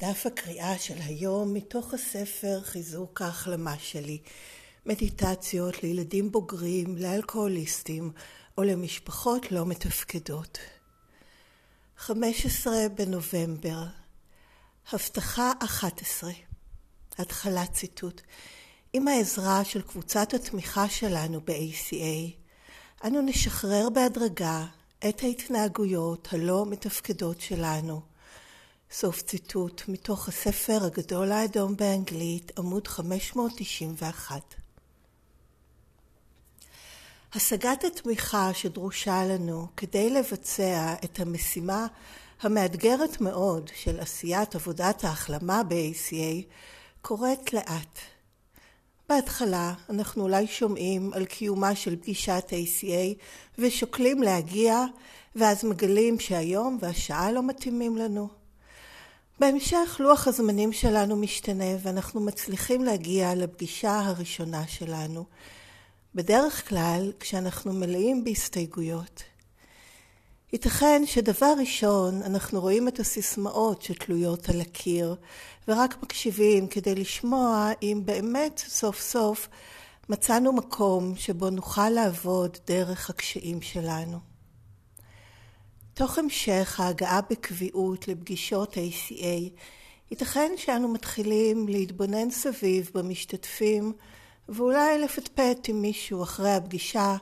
דף הקריאה של היום מתוך הספר חיזוק ההחלמה שלי, מדיטציות לילדים בוגרים, לאלכוהוליסטים או למשפחות לא מתפקדות. 15 בנובמבר, הבטחה 11, התחלת ציטוט. עם העזרה של קבוצת התמיכה שלנו ב-ACA, אנו נשחרר בהדרגה את ההתנהגויות הלא מתפקדות שלנו. סוף ציטוט מתוך הספר הגדול האדום באנגלית, עמוד 591. השגת התמיכה שדרושה לנו כדי לבצע את המשימה המאתגרת מאוד של עשיית עבודת ההחלמה ב-ACA קורית לאט. בהתחלה אנחנו אולי שומעים על קיומה של פגישת ACA ושוקלים להגיע ואז מגלים שהיום והשעה לא מתאימים לנו. בהמשך לוח הזמנים שלנו משתנה ואנחנו מצליחים להגיע לפגישה הראשונה שלנו. בדרך כלל כשאנחנו מלאים בהסתייגויות. ייתכן שדבר ראשון אנחנו רואים את הסיסמאות שתלויות על הקיר ורק מקשיבים כדי לשמוע אם באמת סוף סוף מצאנו מקום שבו נוכל לעבוד דרך הקשיים שלנו. תוך המשך ההגעה בקביעות לפגישות ACA, ייתכן שאנו מתחילים להתבונן סביב במשתתפים ואולי לפטפט עם מישהו אחרי הפגישה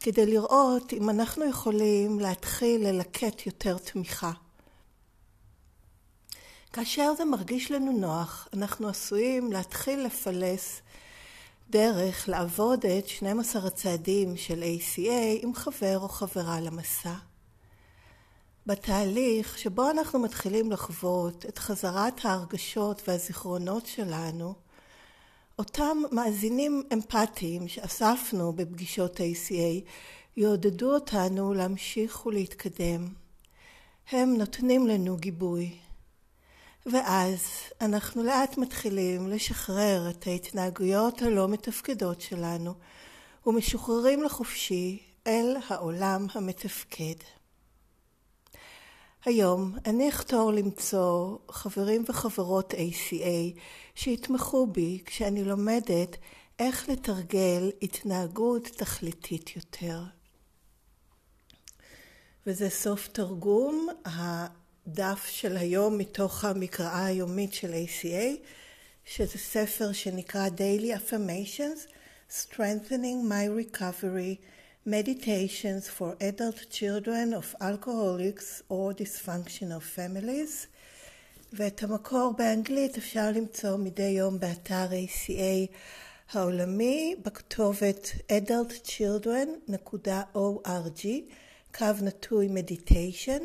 כדי לראות אם אנחנו יכולים להתחיל ללקט יותר תמיכה. כאשר זה מרגיש לנו נוח, אנחנו עשויים להתחיל לפלס דרך לעבוד את 12 הצעדים של ACA עם חבר או חברה למסע. בתהליך שבו אנחנו מתחילים לחוות את חזרת ההרגשות והזיכרונות שלנו, אותם מאזינים אמפתיים שאספנו בפגישות ACA יעודדו אותנו להמשיך ולהתקדם. הם נותנים לנו גיבוי. ואז אנחנו לאט מתחילים לשחרר את ההתנהגויות הלא מתפקדות שלנו ומשוחררים לחופשי אל העולם המתפקד. היום אני אחתור למצוא חברים וחברות ACA שיתמכו בי כשאני לומדת איך לתרגל התנהגות תכליתית יותר. וזה סוף תרגום הדף של היום מתוך המקראה היומית של ACA, שזה ספר שנקרא Daily Affirmations, Strengthening My Recovery Meditations for Adult Children of Alcoholics or Dysfunctional Families, ואת המקור באנגלית אפשר למצוא מדי יום באתר ACA העולמי בכתובת adultchildren.org, קו נטוי מדיטיישן,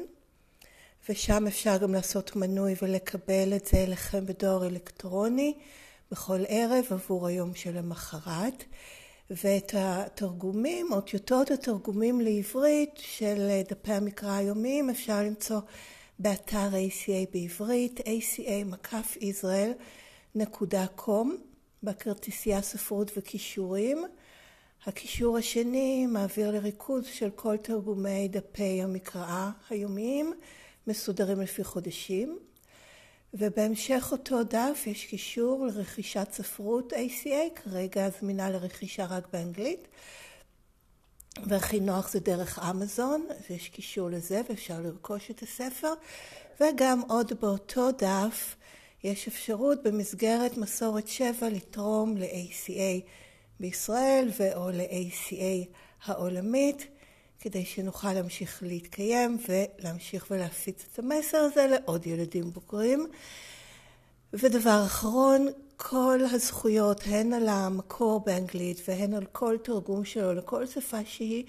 ושם אפשר גם לעשות מנוי ולקבל את זה אליכם בדואר אלקטרוני בכל ערב עבור היום שלמחרת. ואת התרגומים או טיוטות התרגומים לעברית של דפי המקרא היומיים אפשר למצוא באתר ACA בעברית aca-israel.com בכרטיסייה ספרות וכישורים. הקישור השני מעביר לריכוז של כל תרגומי דפי המקראה היומיים מסודרים לפי חודשים. ובהמשך אותו דף יש קישור לרכישת ספרות ACA, כרגע זמינה לרכישה רק באנגלית. והכי נוח זה דרך אמזון, אז יש קישור לזה ואפשר לרכוש את הספר. וגם עוד באותו דף יש אפשרות במסגרת מסורת שבע לתרום ל-ACA בישראל ו/או ל-ACA העולמית. כדי שנוכל להמשיך להתקיים ולהמשיך ולהפיץ את המסר הזה לעוד ילדים בוגרים. ודבר אחרון, כל הזכויות, הן על המקור באנגלית והן על כל תרגום שלו לכל שפה שהיא,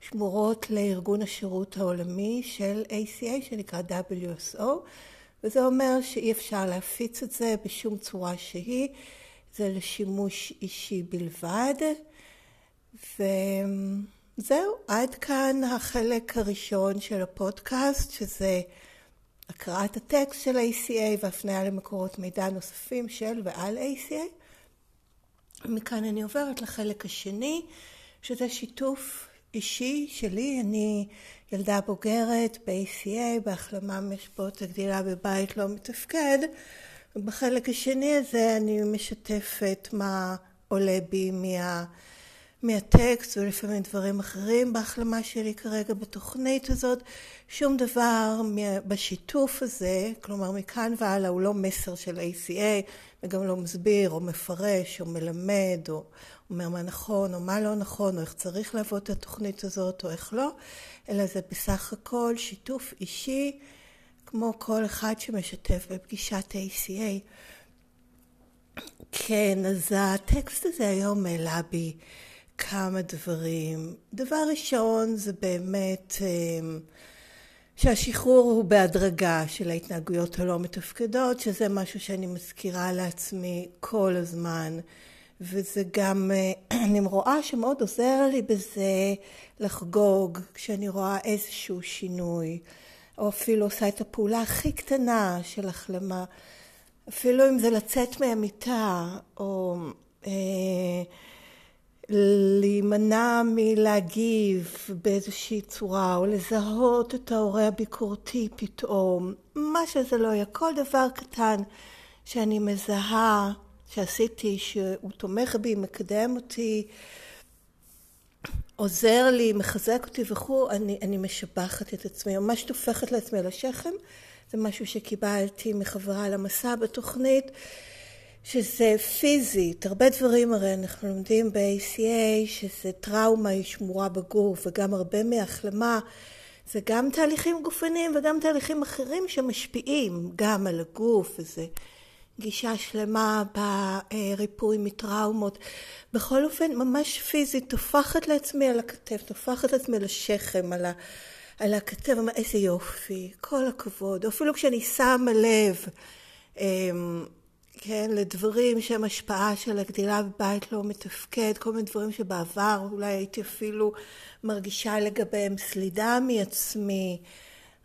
שמורות לארגון השירות העולמי של ACA שנקרא WSO, וזה אומר שאי אפשר להפיץ את זה בשום צורה שהיא, זה לשימוש אישי בלבד. ו... זהו, עד כאן החלק הראשון של הפודקאסט, שזה הקראת הטקסט של ACA והפניה למקורות מידע נוספים של ועל ACA. מכאן אני עוברת לחלק השני, שזה שיתוף אישי שלי, אני ילדה בוגרת ב-ACA, בהחלמה משפעות הגדילה בבית לא מתפקד, ובחלק השני הזה אני משתפת מה עולה בי מה... מהטקסט ולפעמים דברים אחרים בהחלמה שלי כרגע בתוכנית הזאת. שום דבר בשיתוף הזה, כלומר מכאן והלאה הוא לא מסר של ACA וגם לא מסביר או מפרש או מלמד או אומר מה נכון או מה לא נכון או איך צריך לעבוד את התוכנית הזאת או איך לא, אלא זה בסך הכל שיתוף אישי כמו כל אחד שמשתף בפגישת ACA. כן, אז הטקסט הזה היום העלה בי כמה דברים. דבר ראשון זה באמת אמ, שהשחרור הוא בהדרגה של ההתנהגויות הלא מתפקדות, שזה משהו שאני מזכירה לעצמי כל הזמן. וזה גם, אה, אני רואה שמאוד עוזר לי בזה לחגוג כשאני רואה איזשהו שינוי, או אפילו עושה את הפעולה הכי קטנה של החלמה, אפילו אם זה לצאת מהמיטה, או אה, להימנע מלהגיב באיזושהי צורה, או לזהות את ההורה הביקורתי פתאום, מה שזה לא יהיה, כל דבר קטן שאני מזהה שעשיתי, שהוא תומך בי, מקדם אותי, עוזר לי, מחזק אותי וכו', אני, אני משבחת את עצמי, ממש טופחת לעצמי על השכם. זה משהו שקיבלתי מחברה למסע בתוכנית, שזה פיזית, הרבה דברים הרי אנחנו לומדים ב-ACA, שזה טראומה היא שמורה בגוף, וגם הרבה מהחלמה זה גם תהליכים גופניים וגם תהליכים אחרים שמשפיעים גם על הגוף, וזה גישה שלמה בריפוי מטראומות. בכל אופן, ממש פיזית, טופחת לעצמי על הכתף, טופחת לעצמי על השכם, על, ה, על הכתף, איזה יופי, כל הכבוד. אפילו כשאני שמה לב, אמ, כן, לדברים שהם השפעה של הגדילה בבית לא מתפקד, כל מיני דברים שבעבר אולי הייתי אפילו מרגישה לגביהם סלידה מעצמי.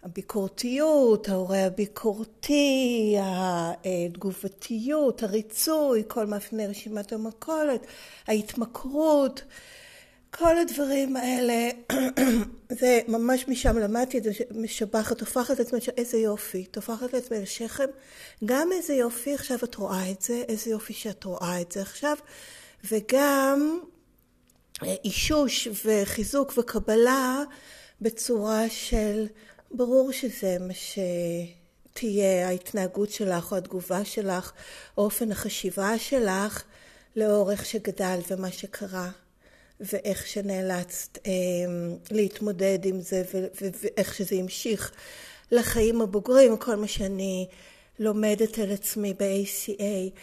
הביקורתיות, ההורה הביקורתי, התגובתיות, הריצוי, כל מאפייני רשימת המכולת, ההתמכרות, כל הדברים האלה, זה ממש משם למדתי את זה, משבחת, טופחת לעצמי, איזה יופי, טופחת לעצמי לשכם, גם איזה יופי, עכשיו את רואה את זה, איזה יופי שאת רואה את זה עכשיו, וגם אה, אישוש וחיזוק וקבלה בצורה של ברור שזה מה שתהיה ההתנהגות שלך או התגובה שלך, או אופן החשיבה שלך לאורך שגדלת ומה שקרה, ואיך שנאלצת אה, להתמודד עם זה ואיך שזה המשיך לחיים הבוגרים, כל מה שאני לומדת על עצמי ב-ACA.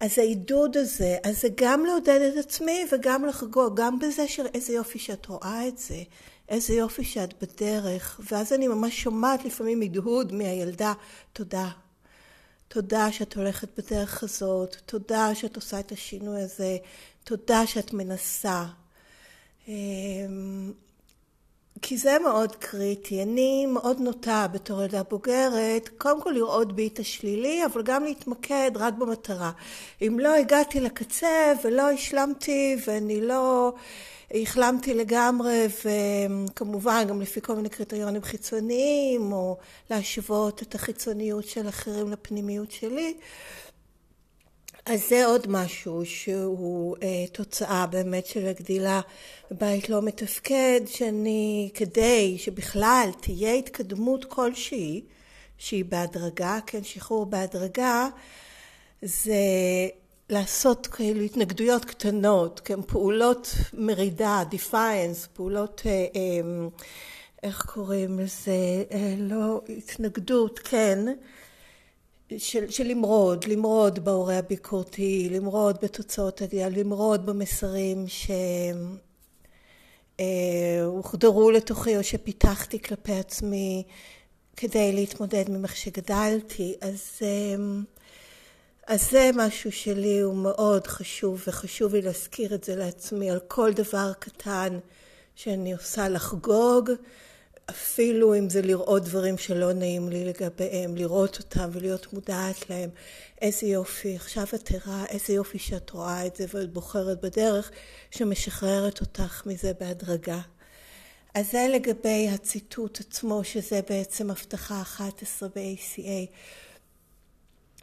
אז העידוד הזה, אז זה גם לעודד את עצמי וגם לחגוג, גם בזה שאיזה יופי שאת רואה את זה, איזה יופי שאת בדרך, ואז אני ממש שומעת לפעמים הדהוד מהילדה, תודה. תודה שאת הולכת בדרך הזאת, תודה שאת עושה את השינוי הזה, תודה שאת מנסה. אמ, כי זה מאוד קריטי. אני מאוד נוטה בתור ילדה בוגרת, קודם כל לראות בי את השלילי, אבל גם להתמקד רק במטרה. אם לא הגעתי לקצה ולא השלמתי ואני לא... החלמתי לגמרי, וכמובן גם לפי כל מיני קריטריונים חיצוניים, או להשוות את החיצוניות של אחרים לפנימיות שלי. אז זה עוד משהו שהוא אה, תוצאה באמת של הגדילה בבית לא מתפקד, שאני, כדי שבכלל תהיה התקדמות כלשהי, שהיא בהדרגה, כן, שחרור בהדרגה, זה לעשות כאילו התנגדויות קטנות, כן, פעולות מרידה, defiance, פעולות, אה, אה, איך קוראים לזה, אה, לא, התנגדות, כן, של, של למרוד, למרוד בהורה הביקורתי, למרוד בתוצאות הגדילה, למרוד במסרים שהוחדרו לתוכי או שפיתחתי כלפי עצמי כדי להתמודד ממך שגדלתי, אז אז זה משהו שלי הוא מאוד חשוב, וחשוב לי להזכיר את זה לעצמי על כל דבר קטן שאני עושה לחגוג, אפילו אם זה לראות דברים שלא נעים לי לגביהם, לראות אותם ולהיות מודעת להם. איזה יופי, עכשיו את ערה, איזה יופי שאת רואה את זה ואת בוחרת בדרך שמשחררת אותך מזה בהדרגה. אז זה לגבי הציטוט עצמו, שזה בעצם הבטחה 11 ב-ACA.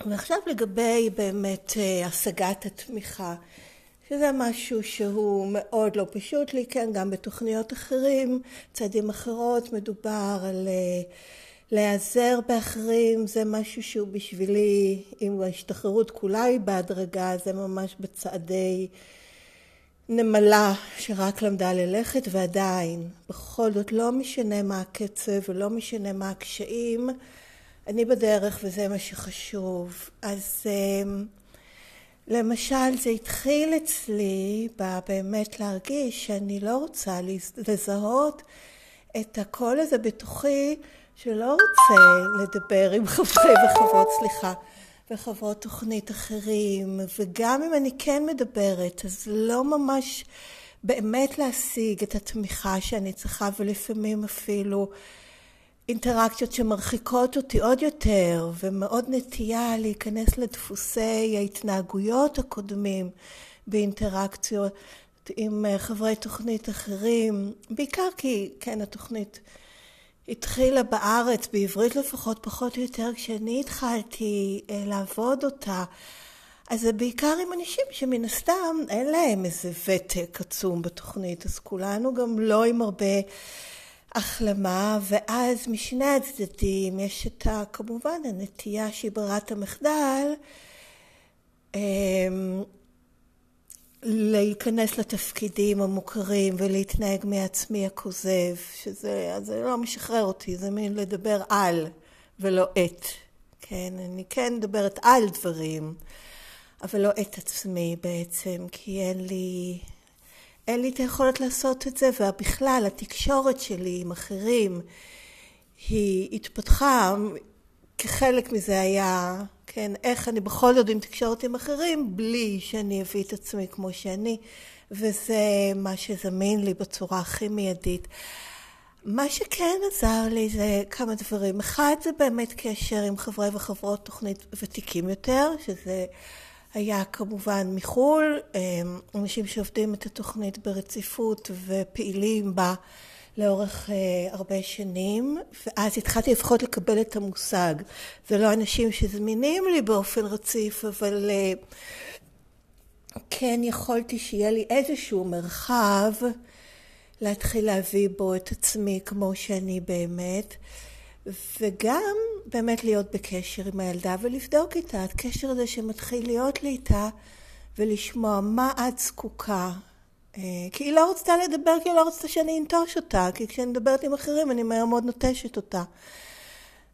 ועכשיו לגבי באמת אה, השגת התמיכה, שזה משהו שהוא מאוד לא פשוט לי, כן, גם בתוכניות אחרים, צעדים אחרות, מדובר על אה, להיעזר באחרים, זה משהו שהוא בשבילי, אם ההשתחררות כולה היא בהדרגה, זה ממש בצעדי נמלה שרק למדה ללכת, ועדיין, בכל זאת, לא משנה מה הקצב ולא משנה מה הקשיים, אני בדרך וזה מה שחשוב. אז אמ, למשל זה התחיל אצלי באמת להרגיש שאני לא רוצה לזהות את הקול הזה בתוכי שלא רוצה לדבר עם חברי וחברות, סליחה, וחברות תוכנית אחרים, וגם אם אני כן מדברת, אז לא ממש באמת להשיג את התמיכה שאני צריכה, ולפעמים אפילו אינטראקציות שמרחיקות אותי עוד יותר, ומאוד נטייה להיכנס לדפוסי ההתנהגויות הקודמים באינטראקציות עם חברי תוכנית אחרים, בעיקר כי, כן, התוכנית התחילה בארץ, בעברית לפחות, פחות או יותר, כשאני התחלתי אה, לעבוד אותה. אז זה בעיקר עם אנשים שמן הסתם אין להם איזה ותק עצום בתוכנית, אז כולנו גם לא עם הרבה החלמה, ואז משני הצדדים יש את ה... כמובן הנטייה שהיא ברירת המחדל, אמ, להיכנס לתפקידים המוכרים ולהתנהג מעצמי הכוזב, שזה זה לא משחרר אותי, זה מין לדבר על ולא את. כן, אני כן מדברת על דברים, אבל לא את עצמי בעצם, כי אין לי, אין לי את היכולת לעשות את זה, ובכלל התקשורת שלי עם אחרים היא התפתחה, כחלק מזה היה כן, איך אני בכל זאת עם תקשורת עם אחרים, בלי שאני אביא את עצמי כמו שאני, וזה מה שזמין לי בצורה הכי מיידית. מה שכן עזר לי זה כמה דברים. אחד זה באמת קשר עם חברי וחברות תוכנית ותיקים יותר, שזה היה כמובן מחו"ל, אנשים שעובדים את התוכנית ברציפות ופעילים בה. לאורך uh, הרבה שנים, ואז התחלתי לפחות לקבל את המושג. זה לא אנשים שזמינים לי באופן רציף, אבל uh, כן יכולתי שיהיה לי איזשהו מרחב להתחיל להביא בו את עצמי כמו שאני באמת, וגם באמת להיות בקשר עם הילדה ולבדוק איתה, הקשר הזה שמתחיל להיות לי איתה, ולשמוע מה את זקוקה. אה, כי היא לא רצתה לדבר, כי היא לא רצתה שאני אנטוש אותה, כי כשאני מדברת עם אחרים אני מהר מאוד נוטשת אותה.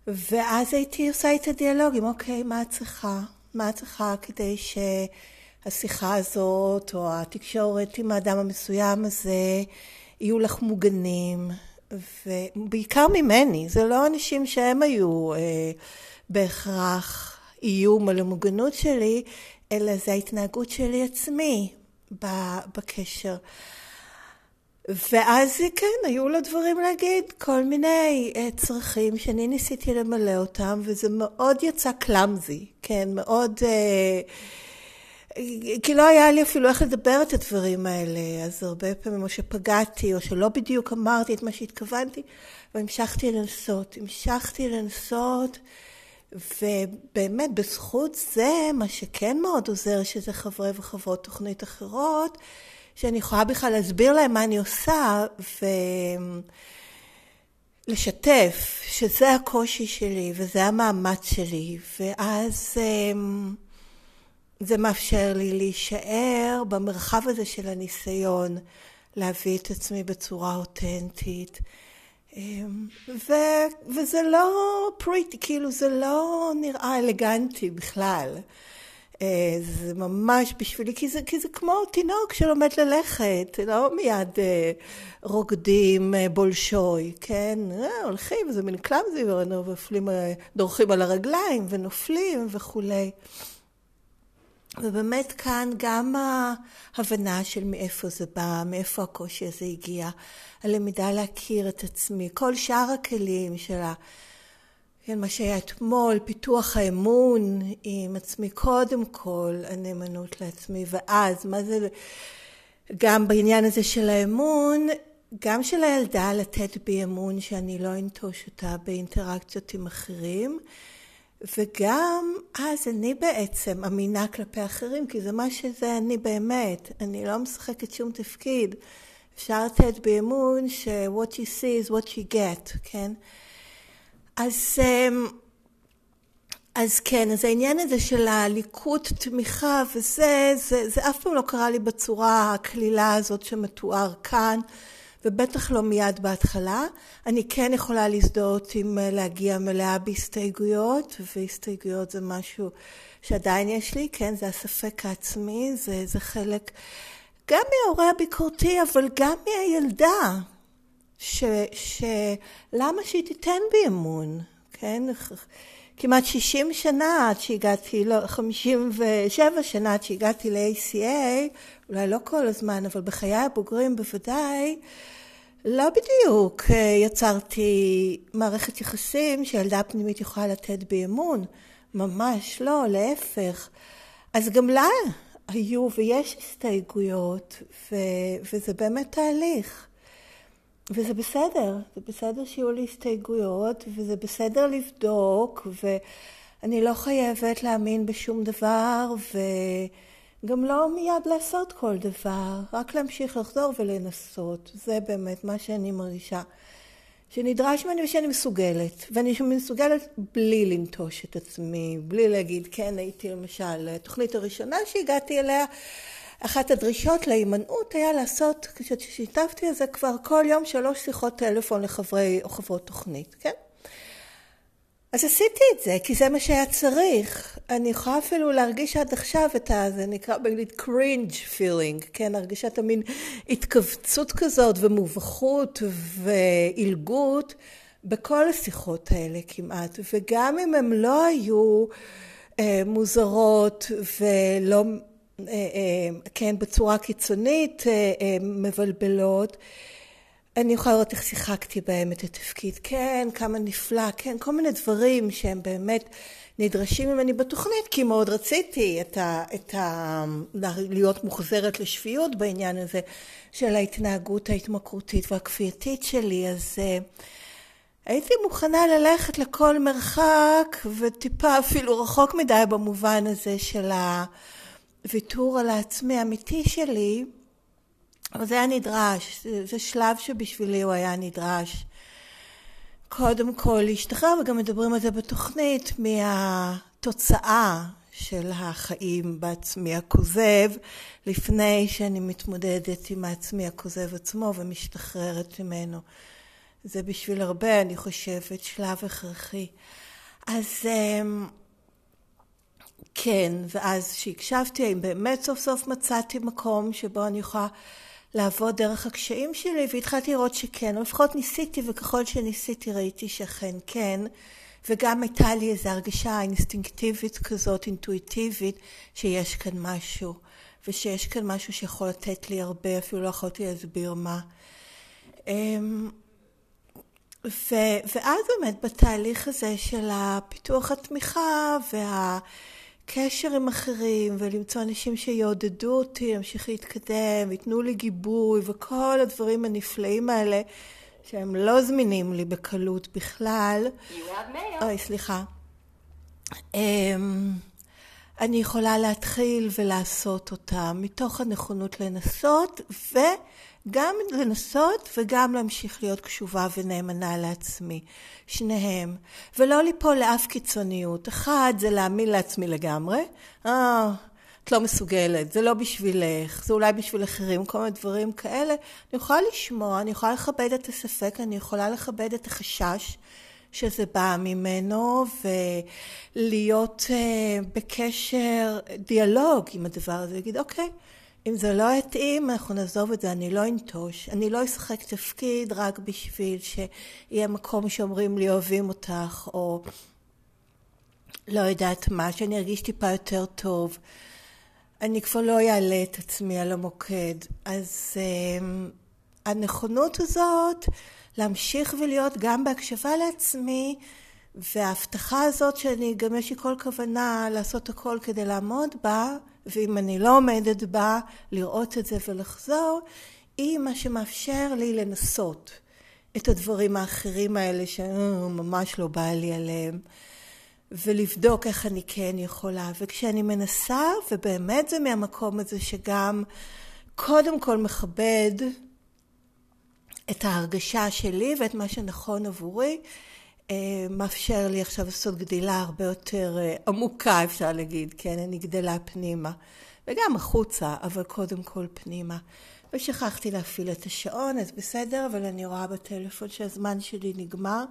ואז הייתי עושה איתה דיאלוגים, אוקיי, מה את צריכה? מה את צריכה כדי שהשיחה הזאת, או התקשורת עם האדם המסוים הזה, יהיו לך מוגנים, ובעיקר ממני, זה לא אנשים שהם היו אה, בהכרח איום על המוגנות שלי, אלא זה ההתנהגות שלי עצמי, בקשר. ואז כן, היו לו דברים להגיד, כל מיני אה, צרכים שאני ניסיתי למלא אותם, וזה מאוד יצא קלאמזי, כן, מאוד... אה, כי לא היה לי אפילו איך לדבר את הדברים האלה, אז הרבה פעמים או שפגעתי, או שלא בדיוק אמרתי את מה שהתכוונתי, והמשכתי לנסות. המשכתי לנסות, ובאמת בזכות זה, מה שכן מאוד עוזר, שזה חברי וחברות תוכנית אחרות, שאני יכולה בכלל להסביר להם מה אני עושה, ולשתף שזה הקושי שלי וזה המאמץ שלי, ואז אמ, זה מאפשר לי להישאר במרחב הזה של הניסיון להביא את עצמי בצורה אותנטית. אמ, ו, וזה לא פריטי, כאילו זה לא נראה אלגנטי בכלל. אה, זה ממש בשבילי, כי זה, כי זה כמו תינוק שלומד ללכת, לא מיד אה, רוקדים אה, בולשוי, כן? הולכים, זה מין קלאמזי, ונופלים, דורכים על הרגליים ונופלים וכולי. ובאמת כאן גם ההבנה של מאיפה זה בא, מאיפה הקושי הזה הגיע, הלמידה להכיר את עצמי, כל שאר הכלים של ה... כן, מה שהיה אתמול, פיתוח האמון עם עצמי קודם כל, הנאמנות לעצמי, ואז מה זה, גם בעניין הזה של האמון, גם של הילדה לתת בי אמון שאני לא אנטוש אותה באינטראקציות עם אחרים, וגם אז אני בעצם אמינה כלפי אחרים, כי זה מה שזה אני באמת. אני לא משחקת שום תפקיד. אפשר לתת בי אמון ש-what you see is what you get, כן? אז, אמ, אז כן, אז העניין הזה של הליקוט תמיכה וזה, זה, זה אף פעם לא קרה לי בצורה הקלילה הזאת שמתואר כאן. ובטח לא מיד בהתחלה. אני כן יכולה להזדהות עם אה, להגיע מלאה בהסתייגויות, והסתייגויות זה משהו שעדיין יש לי, כן, זה הספק העצמי, זה, זה חלק גם מההורה הביקורתי, אבל גם מהילדה, ש, שלמה שהיא תיתן בי אמון, כן? כמעט 60 שנה עד שהגעתי, לא, 57 שנה עד שהגעתי ל-ACA, אולי לא כל הזמן, אבל בחיי הבוגרים בוודאי, לא בדיוק אה, יצרתי מערכת יחסים שילדה פנימית יכולה לתת בי אמון. ממש לא, להפך. אז גם לה היו ויש הסתייגויות, ו, וזה באמת תהליך. וזה בסדר, זה בסדר שיהיו לי הסתייגויות, וזה בסדר לבדוק, ואני לא חייבת להאמין בשום דבר, וגם לא מיד לעשות כל דבר, רק להמשיך לחזור ולנסות. זה באמת מה שאני מרגישה. שנדרש ממני ושאני מסוגלת, ואני מסוגלת בלי לנטוש את עצמי, בלי להגיד, כן, הייתי למשל, התוכנית הראשונה שהגעתי אליה, אחת הדרישות להימנעות היה לעשות, כששיתפתי על זה כבר כל יום שלוש שיחות טלפון לחברי או חברות תוכנית, כן? אז עשיתי את זה, כי זה מה שהיה צריך. אני יכולה אפילו להרגיש עד עכשיו את ה... זה נקרא באנגלית cringe feeling, כן? הרגשת המין התכווצות כזאת ומובכות ועילגות בכל השיחות האלה כמעט. וגם אם הן לא היו אה, מוזרות ולא כן, בצורה קיצונית אה, מבלבלות. אני יכולה לראות איך שיחקתי בהם את התפקיד, כן, כמה נפלא, כן, כל מיני דברים שהם באמת נדרשים ממני בתוכנית, כי מאוד רציתי את ה, את ה, להיות מוחזרת לשפיות בעניין הזה של ההתנהגות ההתמכרותית והכפייתית שלי, אז הייתי מוכנה ללכת לכל מרחק וטיפה אפילו רחוק מדי במובן הזה של ה... ויתור על העצמי האמיתי שלי, אבל זה היה נדרש, זה, זה שלב שבשבילי הוא היה נדרש. קודם כל להשתחרר, וגם מדברים על זה בתוכנית, מהתוצאה של החיים בעצמי הכוזב, לפני שאני מתמודדת עם העצמי הכוזב עצמו ומשתחררת ממנו. זה בשביל הרבה, אני חושבת, שלב הכרחי. אז אמ, כן, ואז כשהקשבתי, האם באמת סוף סוף מצאתי מקום שבו אני יכולה לעבוד דרך הקשיים שלי, והתחלתי לראות שכן, או לפחות ניסיתי, וככל שניסיתי ראיתי שאכן כן, וגם הייתה לי איזו הרגשה אינסטינקטיבית כזאת, אינטואיטיבית, שיש כאן משהו, ושיש כאן משהו שיכול לתת לי הרבה, אפילו לא יכולתי להסביר מה. אמ, ו, ואז באמת בתהליך הזה של הפיתוח התמיכה וה... קשר עם אחרים ולמצוא אנשים שיעודדו אותי להמשיך להתקדם, ייתנו לי גיבוי וכל הדברים הנפלאים האלה שהם לא זמינים לי בקלות בכלל. אוי, סליחה. Um, אני יכולה להתחיל ולעשות אותם מתוך הנכונות לנסות ו... גם לנסות וגם להמשיך להיות קשובה ונאמנה לעצמי, שניהם, ולא ליפול לאף קיצוניות. אחד זה להאמין לעצמי לגמרי, אה, את לא מסוגלת, זה לא בשבילך, זה אולי בשביל אחרים, כל מיני דברים כאלה. אני יכולה לשמוע, אני יכולה לכבד את הספק, אני יכולה לכבד את החשש שזה בא ממנו, ולהיות uh, בקשר, דיאלוג עם הדבר הזה, להגיד, אוקיי, okay, אם זה לא יתאים, אנחנו נעזוב את זה, אני לא אנטוש. אני לא אשחק תפקיד רק בשביל שיהיה מקום שאומרים לי אוהבים אותך, או לא יודעת מה, שאני ארגיש טיפה יותר טוב. אני כבר לא אעלה את עצמי על המוקד. אז um, הנכונות הזאת להמשיך ולהיות גם בהקשבה לעצמי, וההבטחה הזאת שאני גם יש לי כל כוונה לעשות הכל כדי לעמוד בה, ואם אני לא עומדת בה, לראות את זה ולחזור, היא מה שמאפשר לי לנסות את הדברים האחרים האלה שממש לא בא לי עליהם, ולבדוק איך אני כן יכולה. וכשאני מנסה, ובאמת זה מהמקום הזה שגם קודם כל מכבד את ההרגשה שלי ואת מה שנכון עבורי, מאפשר לי עכשיו לעשות גדילה הרבה יותר אה, עמוקה, אפשר להגיד, כן? אני גדלה פנימה. וגם החוצה, אבל קודם כל פנימה. ושכחתי להפעיל את השעון, אז בסדר, אבל אני רואה בטלפון שהזמן שלי נגמר.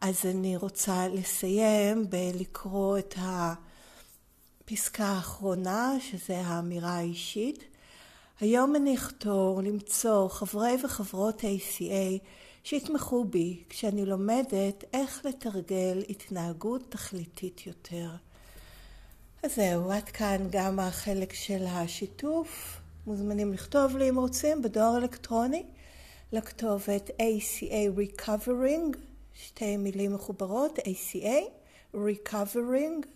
אז אני רוצה לסיים בלקרוא את הפסקה האחרונה, שזה האמירה האישית. היום אני אחתור למצוא חברי וחברות ACA שיתמכו בי כשאני לומדת איך לתרגל התנהגות תכליתית יותר. אז זהו, עד כאן גם החלק של השיתוף. מוזמנים לכתוב לי אם רוצים בדואר אלקטרוני לכתובת ACA Recovering, שתי מילים מחוברות, ACA Recovering,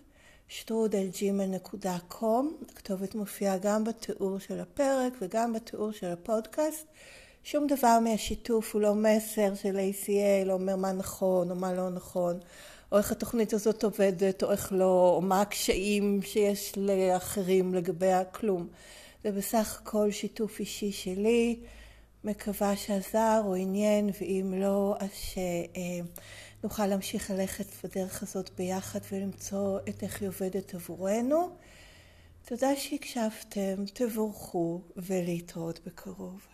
שטרודלג'ימל.קום. הכתובת מופיעה גם בתיאור של הפרק וגם בתיאור של הפודקאסט. שום דבר מהשיתוף הוא לא מסר של ACA, לא אומר מה נכון או מה לא נכון, או איך התוכנית הזאת עובדת או איך לא, או מה הקשיים שיש לאחרים לגביה, כלום. זה בסך הכל שיתוף אישי שלי, מקווה שעזר או עניין, ואם לא, אז שנוכל להמשיך ללכת בדרך הזאת ביחד ולמצוא את איך היא עובדת עבורנו. תודה שהקשבתם, תבורכו ולהתראות בקרוב.